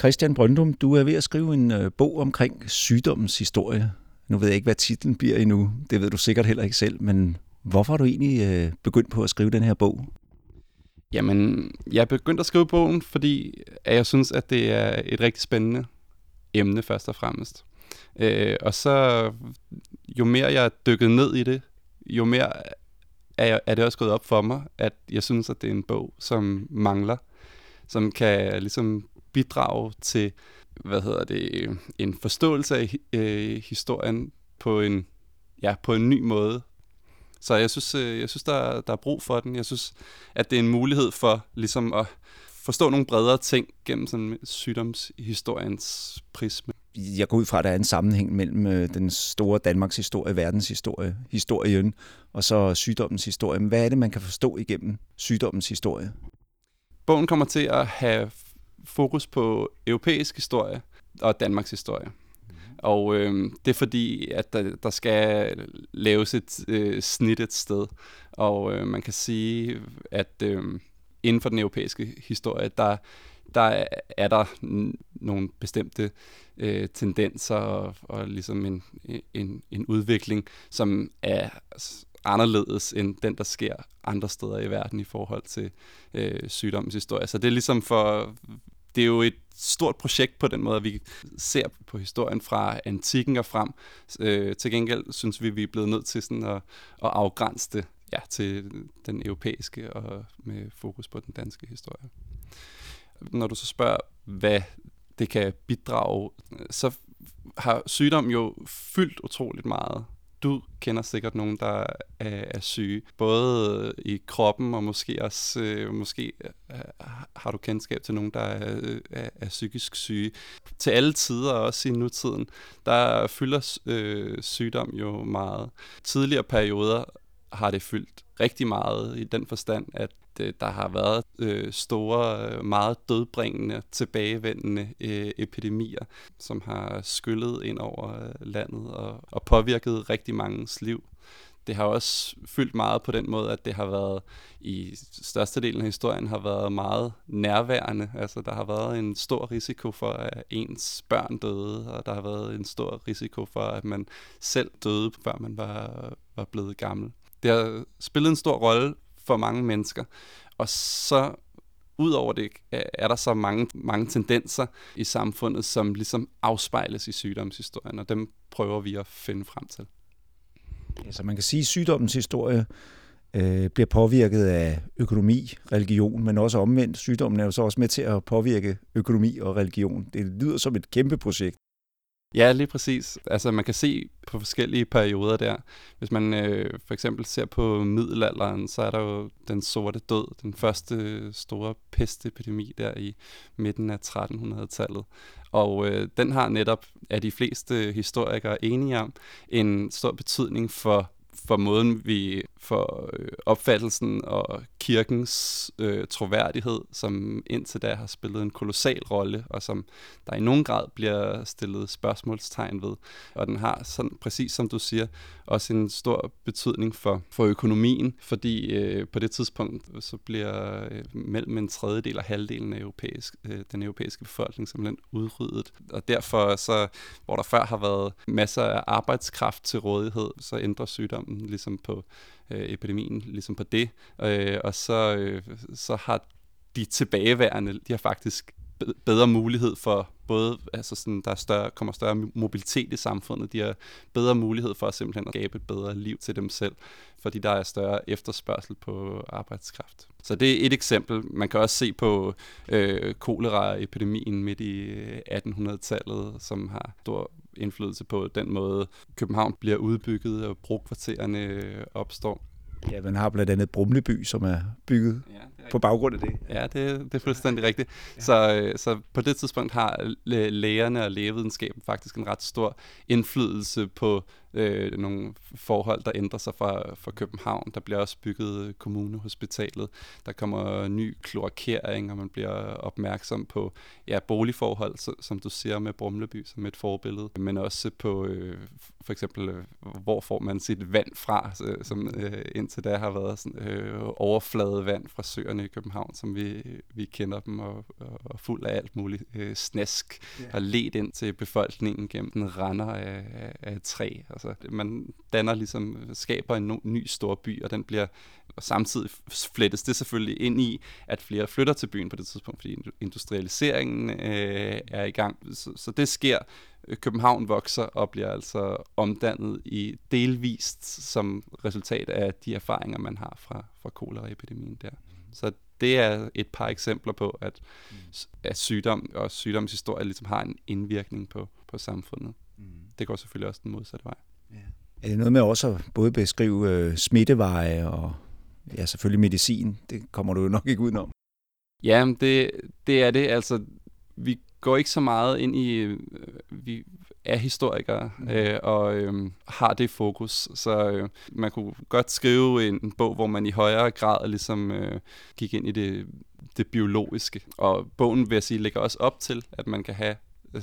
Christian Brøndum, du er ved at skrive en øh, bog omkring sygdommens historie. Nu ved jeg ikke, hvad titlen bliver endnu. Det ved du sikkert heller ikke selv, men hvorfor har du egentlig øh, begyndt på at skrive den her bog? Jamen, jeg er begyndt at skrive bogen, fordi jeg synes, at det er et rigtig spændende emne først og fremmest. Øh, og så, jo mere jeg er dykket ned i det, jo mere er, jeg, er det også gået op for mig, at jeg synes, at det er en bog, som mangler, som kan ligesom bidrage til, hvad hedder det, en forståelse af øh, historien på en, ja, på en ny måde. Så jeg synes, øh, jeg synes der, der er brug for den. Jeg synes, at det er en mulighed for ligesom at forstå nogle bredere ting gennem sådan sygdomshistoriens prisme. Jeg går ud fra, at der er en sammenhæng mellem øh, den store Danmarks historie, verdenshistorie, historien, og så sygdommens historie. Men hvad er det, man kan forstå igennem sygdommens historie? Bogen kommer til at have fokus på europæisk historie og Danmarks historie. Mm. Og øh, det er fordi, at der, der skal laves et øh, snit et sted. Og øh, man kan sige, at øh, inden for den europæiske historie, der, der er der nogle bestemte øh, tendenser og, og ligesom en, en, en udvikling, som er anderledes end den, der sker andre steder i verden i forhold til øh, sygdommens historie. Så det er ligesom for, det er jo et stort projekt på den måde, at vi ser på historien fra antikken og frem. Øh, til gengæld synes vi, at vi er blevet nødt til sådan at, at afgrænse det ja, til den europæiske og med fokus på den danske historie. Når du så spørger, hvad det kan bidrage, så har sygdom jo fyldt utroligt meget du kender sikkert nogen, der er, er syge, både i kroppen og måske også, øh, måske øh, øh har du kendskab til nogen, der er, øh, er, er psykisk syge. Til alle tider, også i nutiden, der fylder øh, sygdom jo meget. Tidligere perioder har det fyldt rigtig meget i den forstand, at øh, der har været øh, store, øh, meget dødbringende, tilbagevendende øh, epidemier, som har skyllet ind over øh, landet og, og påvirket rigtig mangens liv. Det har også fyldt meget på den måde, at det har været i størstedelen af historien har været meget nærværende. Altså der har været en stor risiko for, at ens børn døde, og der har været en stor risiko for, at man selv døde, før man var, var blevet gammel. Det har spillet en stor rolle for mange mennesker. Og så ud over det er der så mange, mange tendenser i samfundet, som ligesom afspejles i sygdomshistorien, og dem prøver vi at finde frem til. Ja, så man kan sige, at sygdommens historie øh, bliver påvirket af økonomi, religion, men også omvendt. Sygdommen er jo så også med til at påvirke økonomi og religion. Det lyder som et kæmpe projekt. Ja, lige præcis. Altså man kan se på forskellige perioder der. Hvis man øh, for eksempel ser på middelalderen, så er der jo den sorte død, den første store pestepidemi der i midten af 1300-tallet. Og øh, den har netop, er de fleste historikere enige om, en stor betydning for for måden, vi for øh, opfattelsen og kirkens øh, troværdighed, som indtil da har spillet en kolossal rolle, og som der i nogen grad bliver stillet spørgsmålstegn ved. Og den har, sådan, præcis som du siger, også en stor betydning for, for økonomien, fordi øh, på det tidspunkt så bliver øh, mellem en tredjedel og halvdelen af europæisk, øh, den europæiske befolkning simpelthen udryddet. Og derfor, så, hvor der før har været masser af arbejdskraft til rådighed, så ændrer sygdommen ligesom på øh, epidemien, ligesom på det. Øh, og så, øh, så har de tilbageværende, de har faktisk bedre mulighed for både, altså sådan, der er større, kommer større mobilitet i samfundet, de har bedre mulighed for at simpelthen at skabe et bedre liv til dem selv, fordi der er større efterspørgsel på arbejdskraft. Så det er et eksempel. Man kan også se på øh, koleraepidemien midt i øh, 1800-tallet, som har stor indflydelse på den måde, København bliver udbygget og brugkvartererne opstår. Ja, man har blandt andet Brumleby, som er bygget ja, på baggrund af det. Ja, det, det er fuldstændig rigtigt. Ja. Så, øh, så på det tidspunkt har lægerne og lægevidenskaben faktisk en ret stor indflydelse på øh, nogle forhold, der ændrer sig fra, fra København. Der bliver også bygget kommunehospitalet. Der kommer ny kloakering, og man bliver opmærksom på ja, boligforhold, så, som du ser med Brumleby som et forbillede, men også på øh, for eksempel, øh, hvor får man sit vand fra, øh, som øh, indtil da har været sådan, øh, overfladevand fra søer øerne i København, som vi, vi kender dem, og, og, fuld af alt muligt øh, snask, yeah. og let ind til befolkningen gennem den render af, af, af træ. Altså, man danner ligesom, skaber en no, ny stor by, og den bliver og samtidig flettes det selvfølgelig ind i, at flere flytter til byen på det tidspunkt, fordi industrialiseringen øh, er i gang. Så, så det sker. København vokser og bliver altså omdannet i delvist som resultat af de erfaringer, man har fra, fra koleraepidemien der. Så det er et par eksempler på, at, at sygdom og sygdomshistorie ligesom har en indvirkning på, på samfundet. Mm. Det går selvfølgelig også den modsatte vej. Ja. Er det noget med også at både beskrive øh, smitteveje og ja, selvfølgelig medicin? Det kommer du jo nok ikke udenom. Ja, det, det er det. Altså, vi går ikke så meget ind i, øh, vi er historikere mm. øh, og øh, har det fokus. Så øh, man kunne godt skrive en, en bog, hvor man i højere grad ligesom øh, gik ind i det, det biologiske. Og bogen, vil jeg sige, lægger også op til, at man kan have Øh,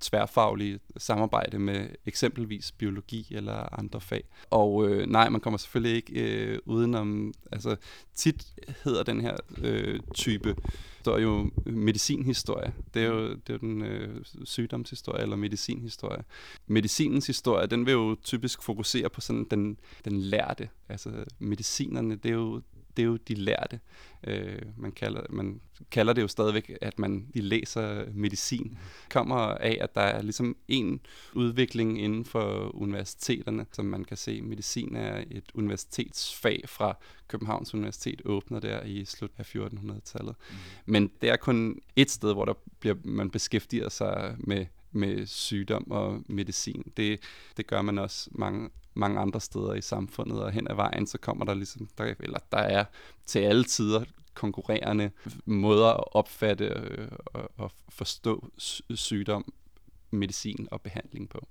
tværfaglige samarbejde med eksempelvis biologi eller andre fag. Og øh, nej, man kommer selvfølgelig ikke øh, udenom, altså tit hedder den her øh, type, der er jo medicinhistorie. Det er jo, det er jo den øh, sygdomshistorie eller medicinhistorie. Medicinens historie, den vil jo typisk fokusere på sådan den, den lærte. Altså medicinerne, det er jo det er jo de lærte. Øh, man, kalder, man kalder det jo stadigvæk, at man de læser medicin. kommer af, at der er ligesom en udvikling inden for universiteterne, som man kan se. Medicin er et universitetsfag fra Københavns Universitet, åbner der i slut af 1400-tallet. Mm. Men det er kun et sted, hvor der bliver, man beskæftiger sig med med sygdom og medicin. Det, det gør man også mange mange andre steder i samfundet, og hen ad vejen, så kommer der ligesom, der, eller der er til alle tider konkurrerende måder at opfatte øh, og, og forstå sygdom, medicin og behandling på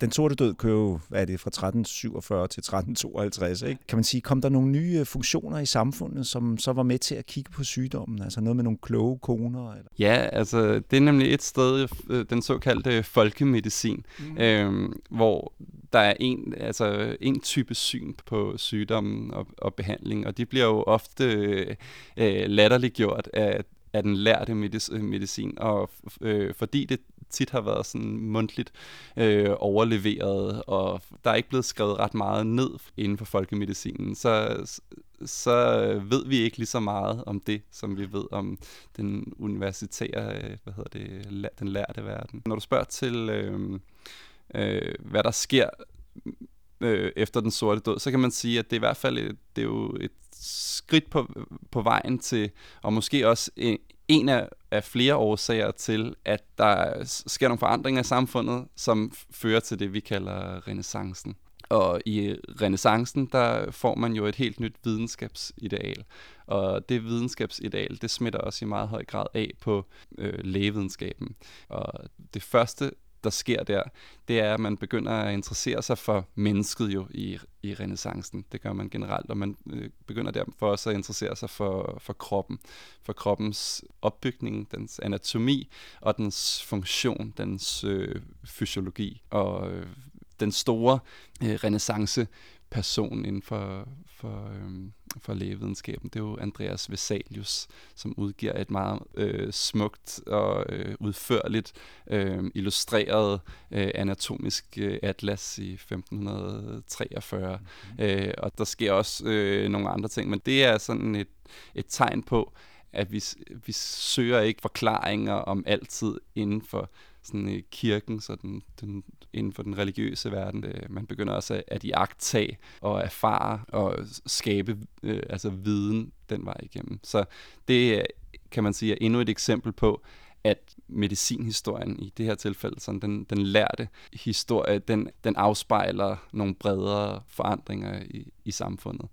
den sorte død kører jo, hvad er det, fra 1347 til 1352, ikke? Kan man sige, kom der nogle nye øh, funktioner i samfundet, som så var med til at kigge på sygdommen? Altså noget med nogle kloge koner? Eller? Ja, altså det er nemlig et sted, øh, den såkaldte folkemedicin, mm. øhm, hvor der er en, altså en type syn på sygdommen og, og behandling, og de bliver jo ofte øh, øh latterliggjort af af den lærte medicin, og øh, fordi det tit har været sådan mundtligt øh, overleveret, og der er ikke blevet skrevet ret meget ned inden for folkemedicinen, så, så ved vi ikke lige så meget om det, som vi ved om den universitære, øh, hvad hedder det, den lærte verden. Når du spørger til, øh, øh, hvad der sker øh, efter den sorte død, så kan man sige, at det er i hvert fald et, det er jo et skridt på, på vejen til, og måske også en, en af, af flere årsager til, at der sker nogle forandringer i samfundet, som fører til det, vi kalder renaissancen. Og i øh, renaissancen, der får man jo et helt nyt videnskabsideal. Og det videnskabsideal, det smitter også i meget høj grad af på øh, lægevidenskaben. Og det første der sker der, det er, at man begynder at interessere sig for mennesket jo i, i renaissancen. Det gør man generelt, og man øh, begynder derfor også at interessere sig for, for kroppen, for kroppens opbygning, dens anatomi og dens funktion, dens øh, fysiologi. Og øh, den store øh, renaissance person inden for, for, øhm, for lægevidenskaben. Det er jo Andreas Vesalius, som udgiver et meget øh, smukt og øh, udførligt øh, illustreret øh, anatomisk øh, atlas i 1543. Mm-hmm. Øh, og der sker også øh, nogle andre ting, men det er sådan et, et tegn på, at vi, vi søger ikke forklaringer om altid inden for sådan, i kirken, så den, den, inden for den religiøse verden. Øh, man begynder også at, at iagtage og erfare og skabe øh, altså viden den vej igennem. Så det øh, kan man sige er endnu et eksempel på, at medicinhistorien i det her tilfælde, sådan den, den lærte historie, den, den afspejler nogle bredere forandringer i, i samfundet.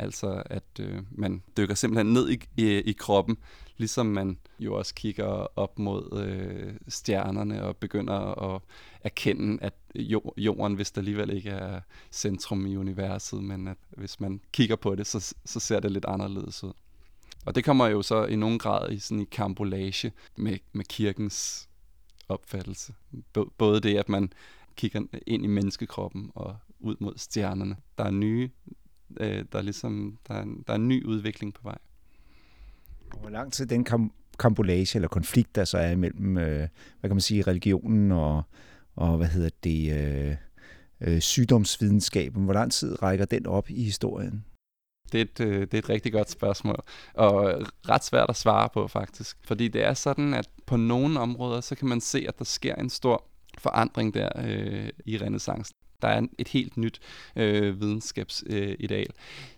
Altså at øh, man dykker simpelthen ned i, i, i kroppen, ligesom man jo også kigger op mod øh, stjernerne og begynder at erkende, at jorden vist alligevel ikke er centrum i universet, men at hvis man kigger på det, så, så ser det lidt anderledes ud. Og det kommer jo så i nogen grad i sådan i kambolage med, med kirkens opfattelse. Både det, at man kigger ind i menneskekroppen og ud mod stjernerne. Der er nye, øh, der er ligesom, der er, der er en ny udvikling på vej. Hvor lang tid den kam- kampolage eller konflikt, der så er imellem, øh, hvad kan man sige, religionen og, og hvad hedder det, øh, øh, sygdomsvidenskaben, hvor lang tid rækker den op i historien? Det er, et, øh, det er et rigtig godt spørgsmål, og ret svært at svare på faktisk. Fordi det er sådan, at på nogle områder, så kan man se, at der sker en stor forandring der øh, i renaissancen. Der er et helt nyt øh, videnskabsideal. Øh,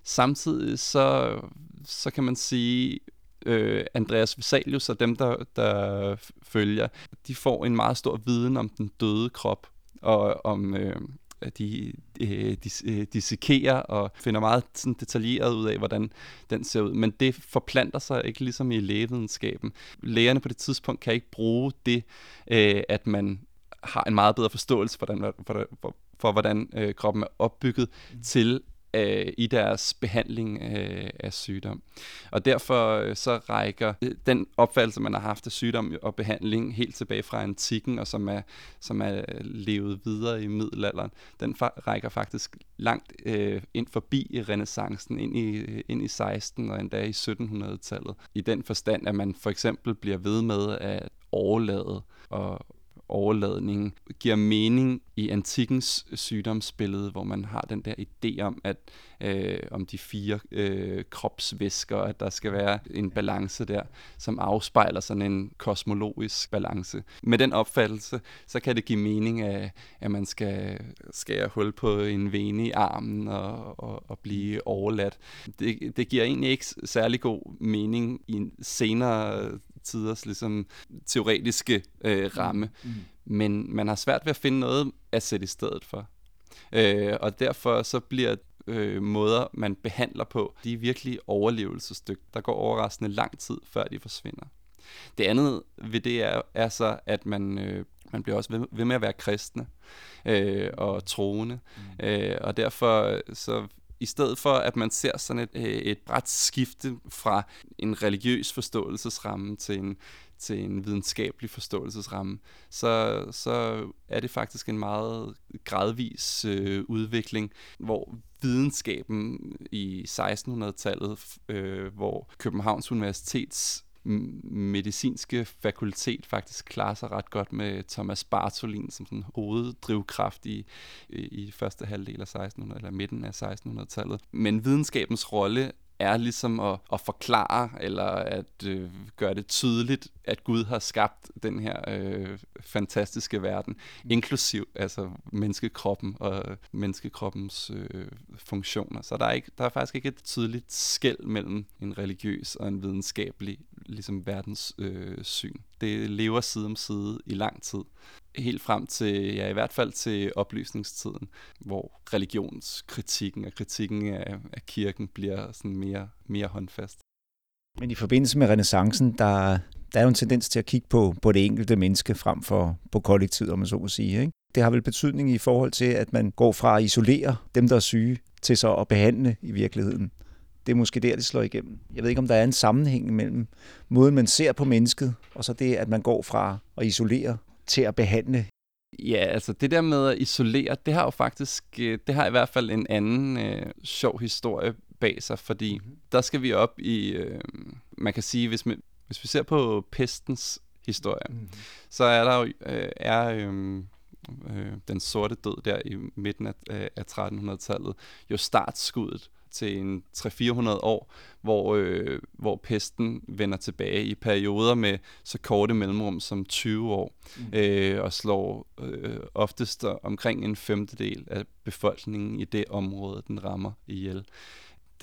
Samtidig så, så kan man sige, øh, Andreas Vesalius og dem, der, der følger, de får en meget stor viden om den døde krop, og om øh, de, øh, de, øh, de dissekerer og finder meget sådan detaljeret ud af, hvordan den ser ud. Men det forplanter sig ikke ligesom i lægevidenskaben. Lægerne på det tidspunkt kan ikke bruge det, øh, at man har en meget bedre forståelse for, den, for, for, for hvordan øh, kroppen er opbygget, mm. til øh, i deres behandling øh, af sygdom. Og derfor øh, så rækker øh, den opfattelse, man har haft af sygdom og behandling helt tilbage fra antikken, og som er, som er levet videre i middelalderen, den fa- rækker faktisk langt øh, ind forbi i renaissancen, ind i, ind i 16 og endda i 1700-tallet. I den forstand, at man for eksempel bliver ved med at overlade og overladning giver mening i antikkens sygdomsbillede, hvor man har den der idé om, at øh, om de fire øh, kropsvæsker, at der skal være en balance der, som afspejler sådan en kosmologisk balance. Med den opfattelse, så kan det give mening, at, at man skal skære hul på en vene i armen og, og, og blive overladt. Det, det giver egentlig ikke særlig god mening i en senere tiders ligesom, teoretiske øh, ramme. Mm. mm. Men man har svært ved at finde noget at sætte i stedet for. Øh, og derfor så bliver øh, måder, man behandler på, de er virkelig overlevelsesdygt. Der går overraskende lang tid, før de forsvinder. Det andet ved det er, er så, at man, øh, man bliver også ved, ved med at være kristne øh, og troende. Mm. Øh, og derfor så i stedet for at man ser sådan et, øh, et bræt skifte fra en religiøs forståelsesramme til en, til en videnskabelig forståelsesramme, så, så er det faktisk en meget gradvis øh, udvikling, hvor videnskaben i 1600-tallet, øh, hvor Københavns Universitets medicinske fakultet faktisk klarer sig ret godt med Thomas Bartolin som sådan hoveddrivkraft i, i første halvdel af 1600 eller midten af 1600-tallet. Men videnskabens rolle er ligesom at, at forklare eller at øh, gøre det tydeligt, at Gud har skabt den her øh, fantastiske verden, inklusiv altså menneskekroppen og menneskekroppens øh, funktioner. Så der er, ikke, der er faktisk ikke et tydeligt skæld mellem en religiøs og en videnskabelig ligesom verdens øh, syn. Det lever side om side i lang tid. Helt frem til, ja i hvert fald til oplysningstiden, hvor religionskritikken og kritikken af, af kirken bliver sådan mere, mere håndfast. Men i forbindelse med renaissancen, der, der er jo en tendens til at kigge på, på det enkelte menneske frem for på kollektivet, om man så må sige. Ikke? Det har vel betydning i forhold til, at man går fra at isolere dem, der er syge, til så at behandle i virkeligheden det er måske der, det slår igennem. Jeg ved ikke, om der er en sammenhæng mellem måden, man ser på mennesket, og så det, at man går fra at isolere til at behandle. Ja, altså det der med at isolere, det har jo faktisk, øh, det har i hvert fald en anden øh, sjov historie bag sig, fordi mm-hmm. der skal vi op i, øh, man kan sige, hvis, man, hvis vi ser på pestens historie, mm-hmm. så er der jo, øh, er, øh, øh, den sorte død der i midten af, af 1300-tallet jo startskuddet til en 300-400 år, hvor, øh, hvor pesten vender tilbage i perioder med så korte mellemrum som 20 år, mm. øh, og slår øh, oftest omkring en femtedel af befolkningen i det område, den rammer ihjel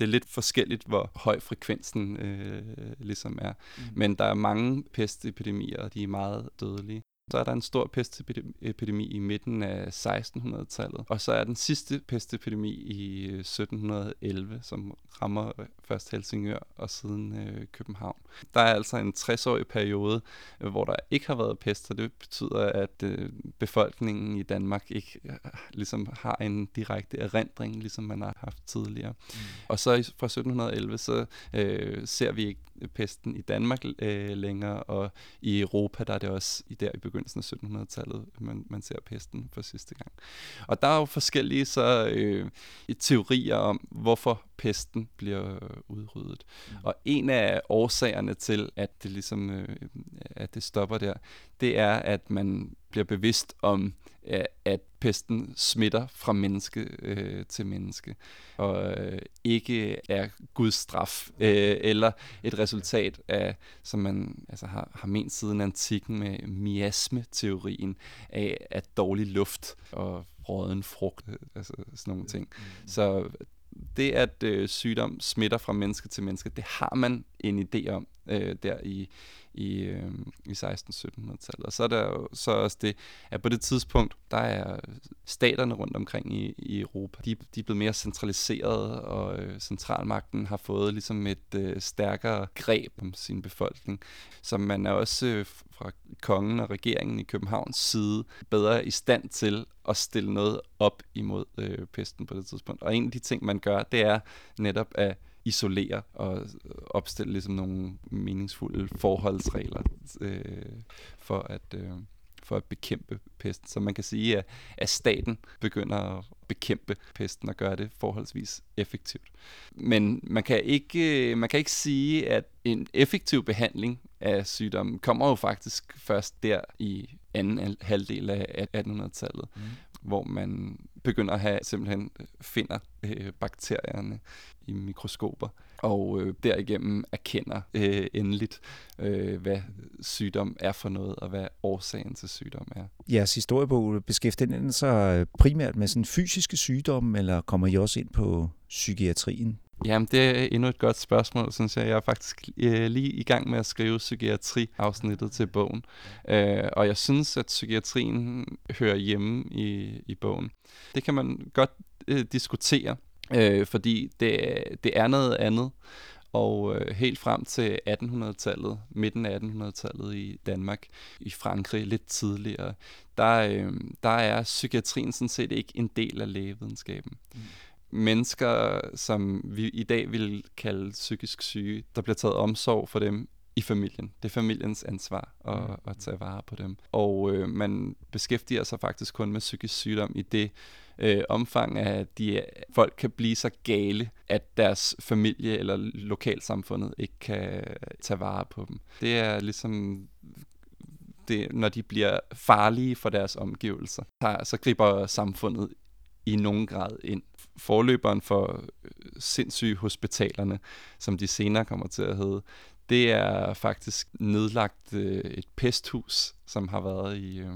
det er lidt forskelligt, hvor høj frekvensen øh, ligesom er. Mm. Men der er mange pestepidemier, og de er meget dødelige. Så er der en stor pestepidemi i midten af 1600-tallet, og så er den sidste pestepidemi i 1711, øh, som rammer først Helsingør og siden øh, København. Der er altså en 60-årig periode, øh, hvor der ikke har været pest, og det betyder, at øh, befolkningen i Danmark ikke øh, ligesom har en direkte erindring, ligesom man har haft tidligere. Mm. Og så fra 1711, så øh, ser vi ikke pesten i Danmark øh, længere, og i Europa, der er det også i der i begyndelsen af 1700-tallet, man, man ser pesten for sidste gang. Og der er jo forskellige så øh, teorier om, hvorfor pesten bliver udryddet. Mm. Og en af årsagerne til, at det ligesom øh, at det stopper der, det er, at man bliver bevidst om, at pesten smitter fra menneske øh, til menneske, og øh, ikke er Guds straf, øh, eller et resultat af, som man altså, har, har ment siden antikken med miasme-teorien af, at dårlig luft og råden frugt, altså sådan nogle ting. Mm. Så det, at øh, sygdom smitter fra menneske til menneske, det har man en idé om øh, der i, i, øh, i 16-1700-tallet. Og så er der jo så også det, at på det tidspunkt, der er staterne rundt omkring i, i Europa, de, de er blevet mere centraliseret, og øh, centralmagten har fået ligesom et øh, stærkere greb om sin befolkning. Så man er også øh, fra kongen og regeringen i Københavns side bedre i stand til at stille noget op imod øh, pesten på det tidspunkt. Og en af de ting, man gør, det er netop at isolere og opstille ligesom nogle meningsfulde forholdsregler øh, for at øh, for at bekæmpe pesten. Så man kan sige, at, at staten begynder at bekæmpe pesten og gøre det forholdsvis effektivt. Men man kan ikke, man kan ikke sige, at en effektiv behandling af sygdommen kommer jo faktisk først der i anden halvdel af 1800-tallet, mm. hvor man begynder at have simpelthen øh, finder øh, bakterierne i mikroskoper og øh, derigennem erkender øh, endeligt, øh, hvad sygdom er for noget, og hvad årsagen til sygdom er. Jeres historiebog beskæftiger den sig øh, primært med sådan fysiske sygdomme, eller kommer I også ind på psykiatrien? Jamen, det er endnu et godt spørgsmål, synes jeg. Jeg er faktisk øh, lige i gang med at skrive psykiatri-afsnittet til bogen. Øh, og jeg synes, at psykiatrien hører hjemme i, i bogen. Det kan man godt øh, diskutere, øh, fordi det, det er noget andet. Og øh, helt frem til 1800-tallet, midten af 1800-tallet i Danmark, i Frankrig lidt tidligere, der, øh, der er psykiatrien sådan set ikke en del af lægevidenskaben. Mm mennesker, som vi i dag vil kalde psykisk syge, der bliver taget omsorg for dem i familien. Det er familiens ansvar at, mm. at tage vare på dem. Og øh, man beskæftiger sig faktisk kun med psykisk sygdom i det øh, omfang, at de, folk kan blive så gale, at deres familie eller lokalsamfundet ikke kan tage vare på dem. Det er ligesom det, når de bliver farlige for deres omgivelser, så griber samfundet i nogen grad ind. Forløberen for øh, sindssyge hospitalerne, som de senere kommer til at hedde, det er faktisk nedlagt øh, et pesthus, som har været i, øh,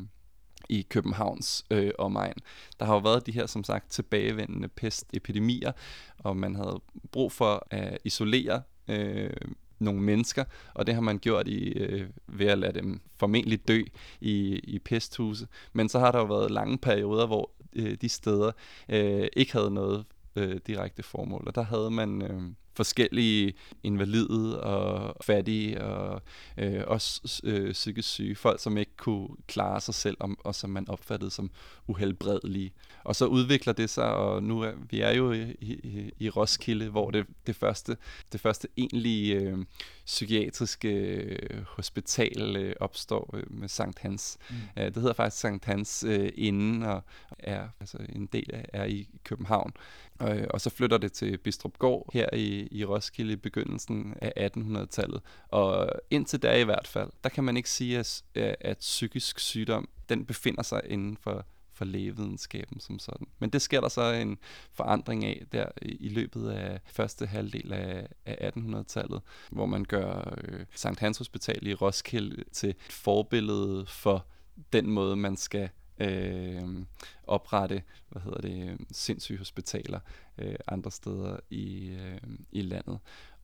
i Københavns øh, omegn. Der har jo været de her, som sagt, tilbagevendende pestepidemier, og man havde brug for at isolere øh, nogle mennesker, og det har man gjort i, øh, ved at lade dem formentlig dø i, i pesthuse. Men så har der jo været lange perioder, hvor øh, de steder øh, ikke havde noget øh, direkte formål. Og der havde man øh, forskellige invalide og fattige og øh, også øh, psykisk syge. Folk, som ikke kunne klare sig selv og, og som man opfattede som uhelbredelige. Og så udvikler det sig, og nu er vi er jo i, i, i Roskilde, hvor det, det, første, det første egentlige øh, psykiatriske øh, hospital øh, opstår øh, med Sankt Hans. Mm. Øh, det hedder faktisk Sankt Hans øh, inden, og er altså en del af er i København. Og, og så flytter det til Bistrup Gård her i, i Roskilde i begyndelsen af 1800-tallet. Og indtil da i hvert fald, der kan man ikke sige, at, at psykisk sygdom, den befinder sig inden for for lægevidenskaben som sådan. Men det sker der så en forandring af der i løbet af første halvdel af, af 1800-tallet, hvor man gør øh, Sankt Hans Hospital i Roskilde til et forbillede for den måde, man skal øh, oprette hvad hedder det, sindssyge hospitaler øh, andre steder i, øh, i landet.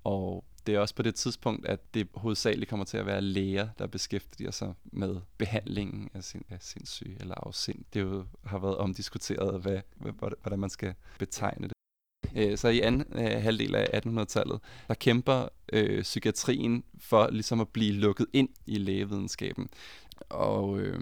Og det er også på det tidspunkt, at det hovedsageligt kommer til at være læger, der beskæftiger sig med behandlingen af, sin, af sindssyge eller afsind. Det jo har været omdiskuteret, hvad, hvordan man skal betegne det. Øh, så i anden øh, halvdel af 1800-tallet, der kæmper øh, psykiatrien for ligesom at blive lukket ind i lægevidenskaben. Og øh,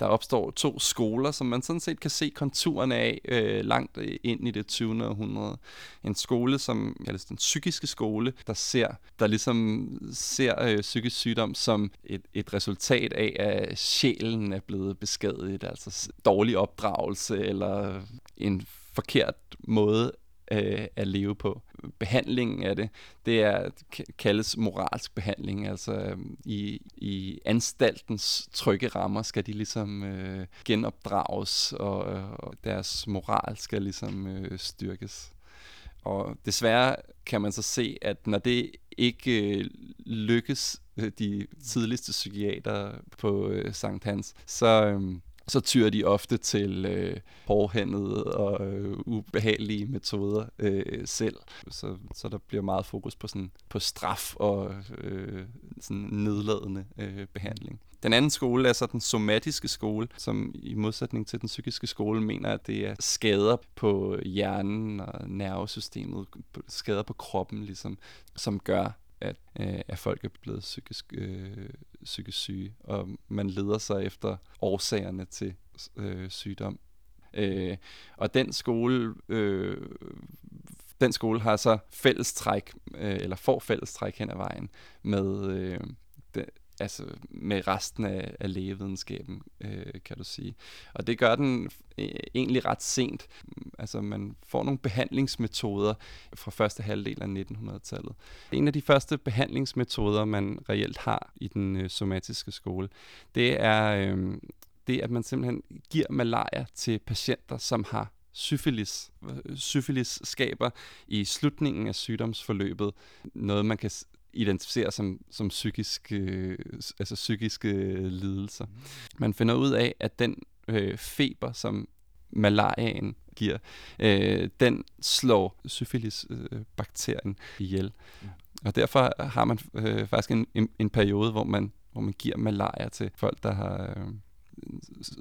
Der opstår to skoler, som man sådan set kan se konturerne af øh, langt ind i det 20. århundrede. En skole, som kaldes den psykiske skole, der ser, der ligesom ser øh, psykisk sygdom som et, et resultat af, at sjælen er blevet beskadiget, altså dårlig opdragelse eller en forkert måde øh, at leve på. Behandlingen af det, det er kaldes moralsk behandling, altså øhm, i, i anstaltens trygge rammer skal de ligesom øh, genopdrages, og, øh, og deres moral skal ligesom øh, styrkes. Og desværre kan man så se, at når det ikke øh, lykkes øh, de tidligste psykiater på øh, Sankt Hans, så, øh, så tyrer de ofte til øh, hårdhændede og øh, ubehagelige metoder øh, selv. Så, så der bliver meget fokus på, sådan, på straf og øh, sådan nedladende øh, behandling. Den anden skole er så den somatiske skole, som i modsætning til den psykiske skole mener, at det er skader på hjernen og nervesystemet, skader på kroppen, ligesom, som gør, at, øh, at folk er blevet psykisk, øh, psykisk syge, og man leder sig efter årsagerne til øh, sygdom. Øh, og den skole, øh, den skole har så fællestræk, øh, eller får fællestræk hen ad vejen med øh, altså med resten af, af lægevidenskaben, øh, kan du sige. Og det gør den øh, egentlig ret sent. Altså man får nogle behandlingsmetoder fra første halvdel af 1900-tallet. En af de første behandlingsmetoder, man reelt har i den øh, somatiske skole, det er øh, det, at man simpelthen giver malaria til patienter, som har syfilis. Øh, syfilis skaber i slutningen af sygdomsforløbet noget, man kan identificerer som, som psykisk, øh, altså psykiske øh, lidelser. Man finder ud af, at den øh, feber, som malariaen giver, øh, den slår syfilis-bakterien øh, ihjel. Og derfor har man øh, faktisk en, en, en periode, hvor man, hvor man giver malaria til folk, der har... Øh,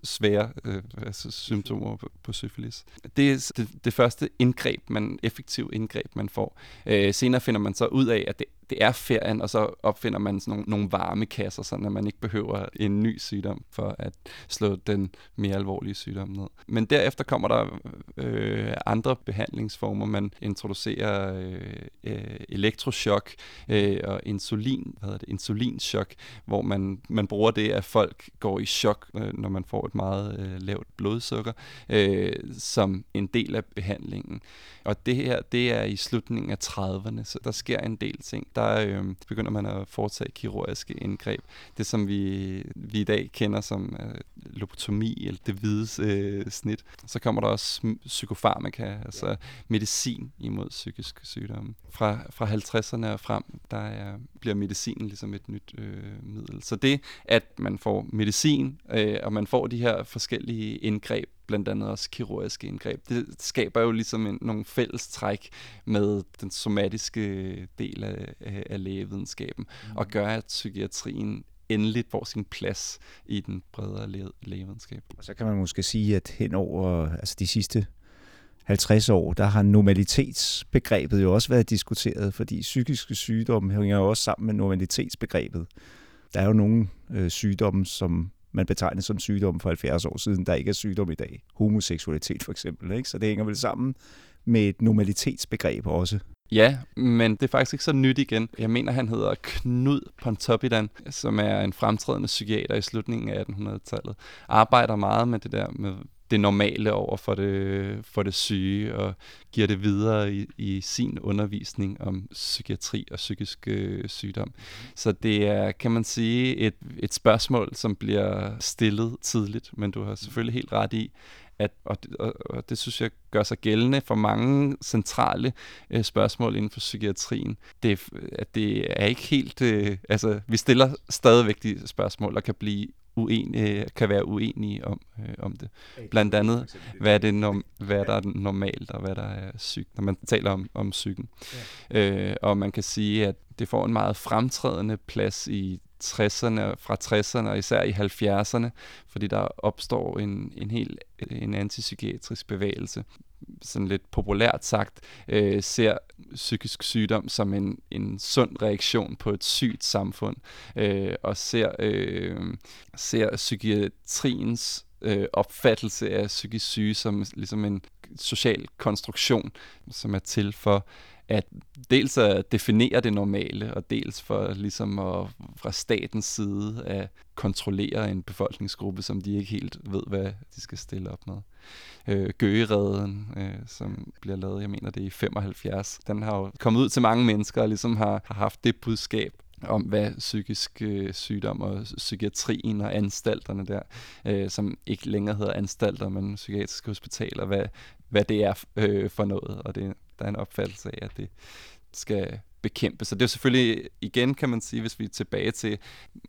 svære øh, altså symptomer på, på syfilis. Det er det, det første indgreb, man effektiv indgreb, man får. Øh, senere finder man så ud af, at det det er ferien, og så opfinder man sådan nogle, nogle varme kasser, så man ikke behøver en ny sygdom for at slå den mere alvorlige sygdom ned. Men derefter kommer der øh, andre behandlingsformer. Man introducerer øh, øh, elektroschok øh, og insulin, hvad hedder det, insulinschok, hvor man, man bruger det, at folk går i chok, øh, når man får et meget øh, lavt blodsukker, øh, som en del af behandlingen. Og det her, det er i slutningen af 30'erne, så der sker en del ting der øh, begynder man at foretage kirurgiske indgreb. Det, som vi, vi i dag kender som øh, lobotomi, eller det hvide øh, snit. Så kommer der også psykofarmaka, altså medicin imod psykisk sygdomme. Fra, fra 50'erne og frem, der er, bliver medicinen ligesom et nyt øh, middel. Så det, at man får medicin, øh, og man får de her forskellige indgreb, blandt andet også kirurgiske indgreb. Det skaber jo ligesom en, nogle fælles træk med den somatiske del af, af, lægevidenskaben, mm. og gør, at psykiatrien endelig får sin plads i den bredere læge, lægevidenskab. Og så kan man måske sige, at hen over altså de sidste 50 år, der har normalitetsbegrebet jo også været diskuteret, fordi psykiske sygdomme hænger jo også sammen med normalitetsbegrebet. Der er jo nogle øh, sygdomme, som man betegnede som sygdom for 70 år siden, der ikke er sygdom i dag. Homoseksualitet for eksempel. Ikke? Så det hænger vel sammen med et normalitetsbegreb også. Ja, men det er faktisk ikke så nyt igen. Jeg mener, han hedder Knud Pontoppidan, som er en fremtrædende psykiater i slutningen af 1800-tallet. Arbejder meget med det der med det normale over for det, for det syge, og giver det videre i, i sin undervisning om psykiatri og psykisk øh, sygdom. Så det er, kan man sige, et, et spørgsmål, som bliver stillet tidligt, men du har selvfølgelig helt ret i, at, og, det, og, og det synes jeg gør sig gældende for mange centrale øh, spørgsmål inden for psykiatrien. Det, at det er ikke helt... Øh, altså, vi stiller stadigvæk de spørgsmål og kan blive uenige, kan være uenige om, øh, om det. Blandt andet, hvad er, det norm, hvad er der normalt, og hvad der er sygt, når man taler om, om psyken. Ja. Øh, og man kan sige, at det får en meget fremtrædende plads i 60'erne, fra 60'erne og især i 70'erne, fordi der opstår en, en helt en antipsykiatrisk bevægelse sådan lidt populært sagt, øh, ser psykisk sygdom som en, en sund reaktion på et sygt samfund, øh, og ser, øh, ser psykiatriens øh, opfattelse af psykisk syge som ligesom en social konstruktion, som er til for at dels at definere det normale, og dels for ligesom at fra statens side at kontrollere en befolkningsgruppe, som de ikke helt ved, hvad de skal stille op med. Øh, Gøgereden, øh, som bliver lavet, jeg mener det er i 75, den har jo kommet ud til mange mennesker og ligesom har, har haft det budskab, om hvad psykisk øh, sygdom og psykiatrien og anstalterne der, øh, som ikke længere hedder anstalter, men psykiatriske hospitaler, hvad, hvad det er øh, for noget, og det, der er en opfattelse af, at det skal bekæmpe. Så det er selvfølgelig, igen kan man sige, hvis vi er tilbage til,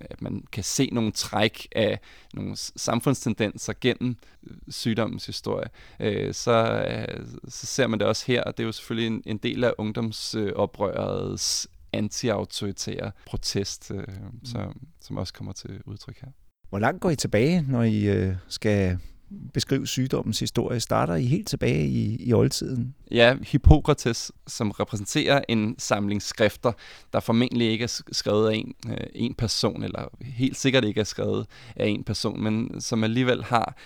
at man kan se nogle træk af nogle samfundstendenser gennem øh, sygdommens historie, øh, så, øh, så ser man det også her, og det er jo selvfølgelig en, en del af ungdomsoprørets anti-autoritære protest, øh, mm. som, som også kommer til udtryk her. Hvor langt går I tilbage, når I øh, skal beskrive sygdommens historie? Starter I helt tilbage i, i oldtiden? Ja, Hippokrates, som repræsenterer en samling skrifter, der formentlig ikke er skrevet af en, øh, en person, eller helt sikkert ikke er skrevet af en person, men som alligevel har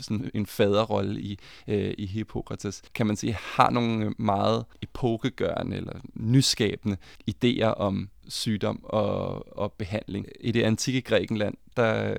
sådan en faderrolle i, øh, i Hippokrates, kan man sige, har nogle øh, meget epokegørende eller nyskabende idéer om sygdom og, og behandling. I det antikke Grækenland, der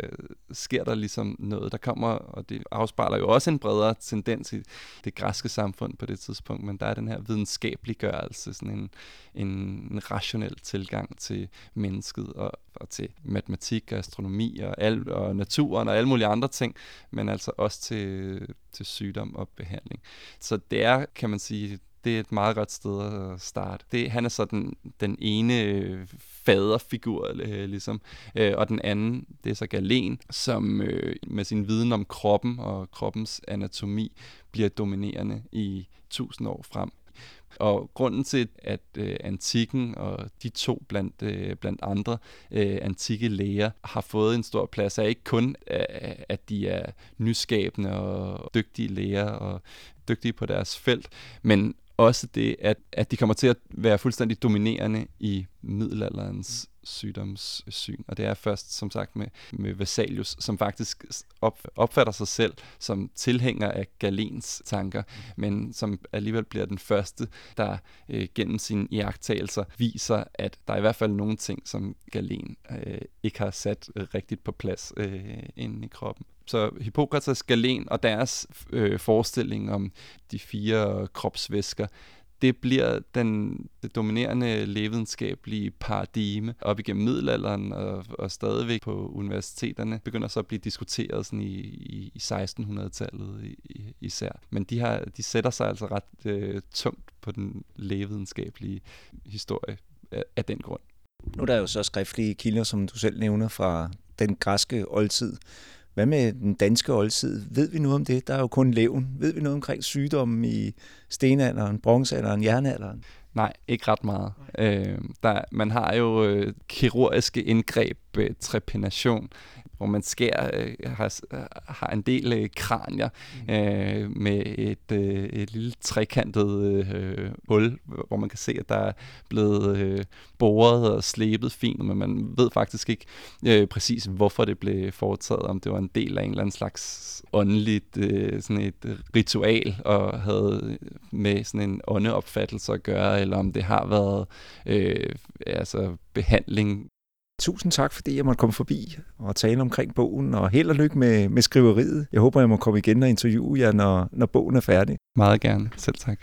sker der ligesom noget, der kommer, og det afspejler jo også en bredere tendens i det græske samfund på det tidspunkt, men der er den her videnskabeliggørelse, sådan en, en, en rationel tilgang til mennesket og, og til matematik og astronomi og, al, og naturen og alle mulige andre ting, men altså også til, til sygdom og behandling. Så det er, kan man sige, det er et meget godt sted at øh, starte. Det, han er så den, den ene øh, faderfigur, øh, ligesom. Øh, og den anden, det er så Galen, som øh, med sin viden om kroppen og kroppens anatomi bliver dominerende i tusind år frem. Og grunden til, at øh, antikken og de to blandt, øh, blandt andre øh, antikke læger har fået en stor plads, er ikke kun, øh, at de er nyskabende og dygtige læger og dygtige på deres felt, men også det, at, at de kommer til at være fuldstændig dominerende i middelalderens sygdomssyn. Og det er først, som sagt, med, med Vesalius, som faktisk op, opfatter sig selv som tilhænger af Galens tanker, men som alligevel bliver den første, der øh, gennem sine iagttagelser viser, at der er i hvert fald nogle ting, som Galen øh, ikke har sat øh, rigtigt på plads øh, inde i kroppen. Så Hippokrates, Galen og deres øh, forestilling om de fire kropsvæsker, det bliver den det dominerende lægevidenskabelige paradigme op igennem middelalderen og, og stadigvæk på universiteterne begynder så at blive diskuteret sådan i, i, i 1600-tallet især. Men de, har, de sætter sig altså ret øh, tungt på den lægevidenskabelige historie af, af den grund. Nu er der jo så skriftlige kilder, som du selv nævner, fra den græske oldtid. Hvad med den danske oldtid? Ved vi noget om det? Der er jo kun levn. Ved vi noget omkring sygdommen i stenalderen, bronzealderen, jernalderen? Nej, ikke ret meget. Øh, der, man har jo øh, kirurgiske indgreb, øh, trepanation, hvor man skærer, øh, har, har en del øh, kranier mm. øh, med et, øh, et lille trekantet øh, hul, hvor man kan se, at der er blevet øh, boret og slebet fint, men man ved faktisk ikke øh, præcis, hvorfor det blev foretaget, om det var en del af en eller anden slags åndeligt øh, sådan et ritual, og havde med sådan en åndeopfattelse at gøre, eller om det har været øh, altså behandling Tusind tak, fordi jeg måtte komme forbi og tale omkring bogen, og held og lykke med, med skriveriet. Jeg håber, jeg må komme igen og interviewe jer, når, når bogen er færdig. Meget gerne. Selv tak.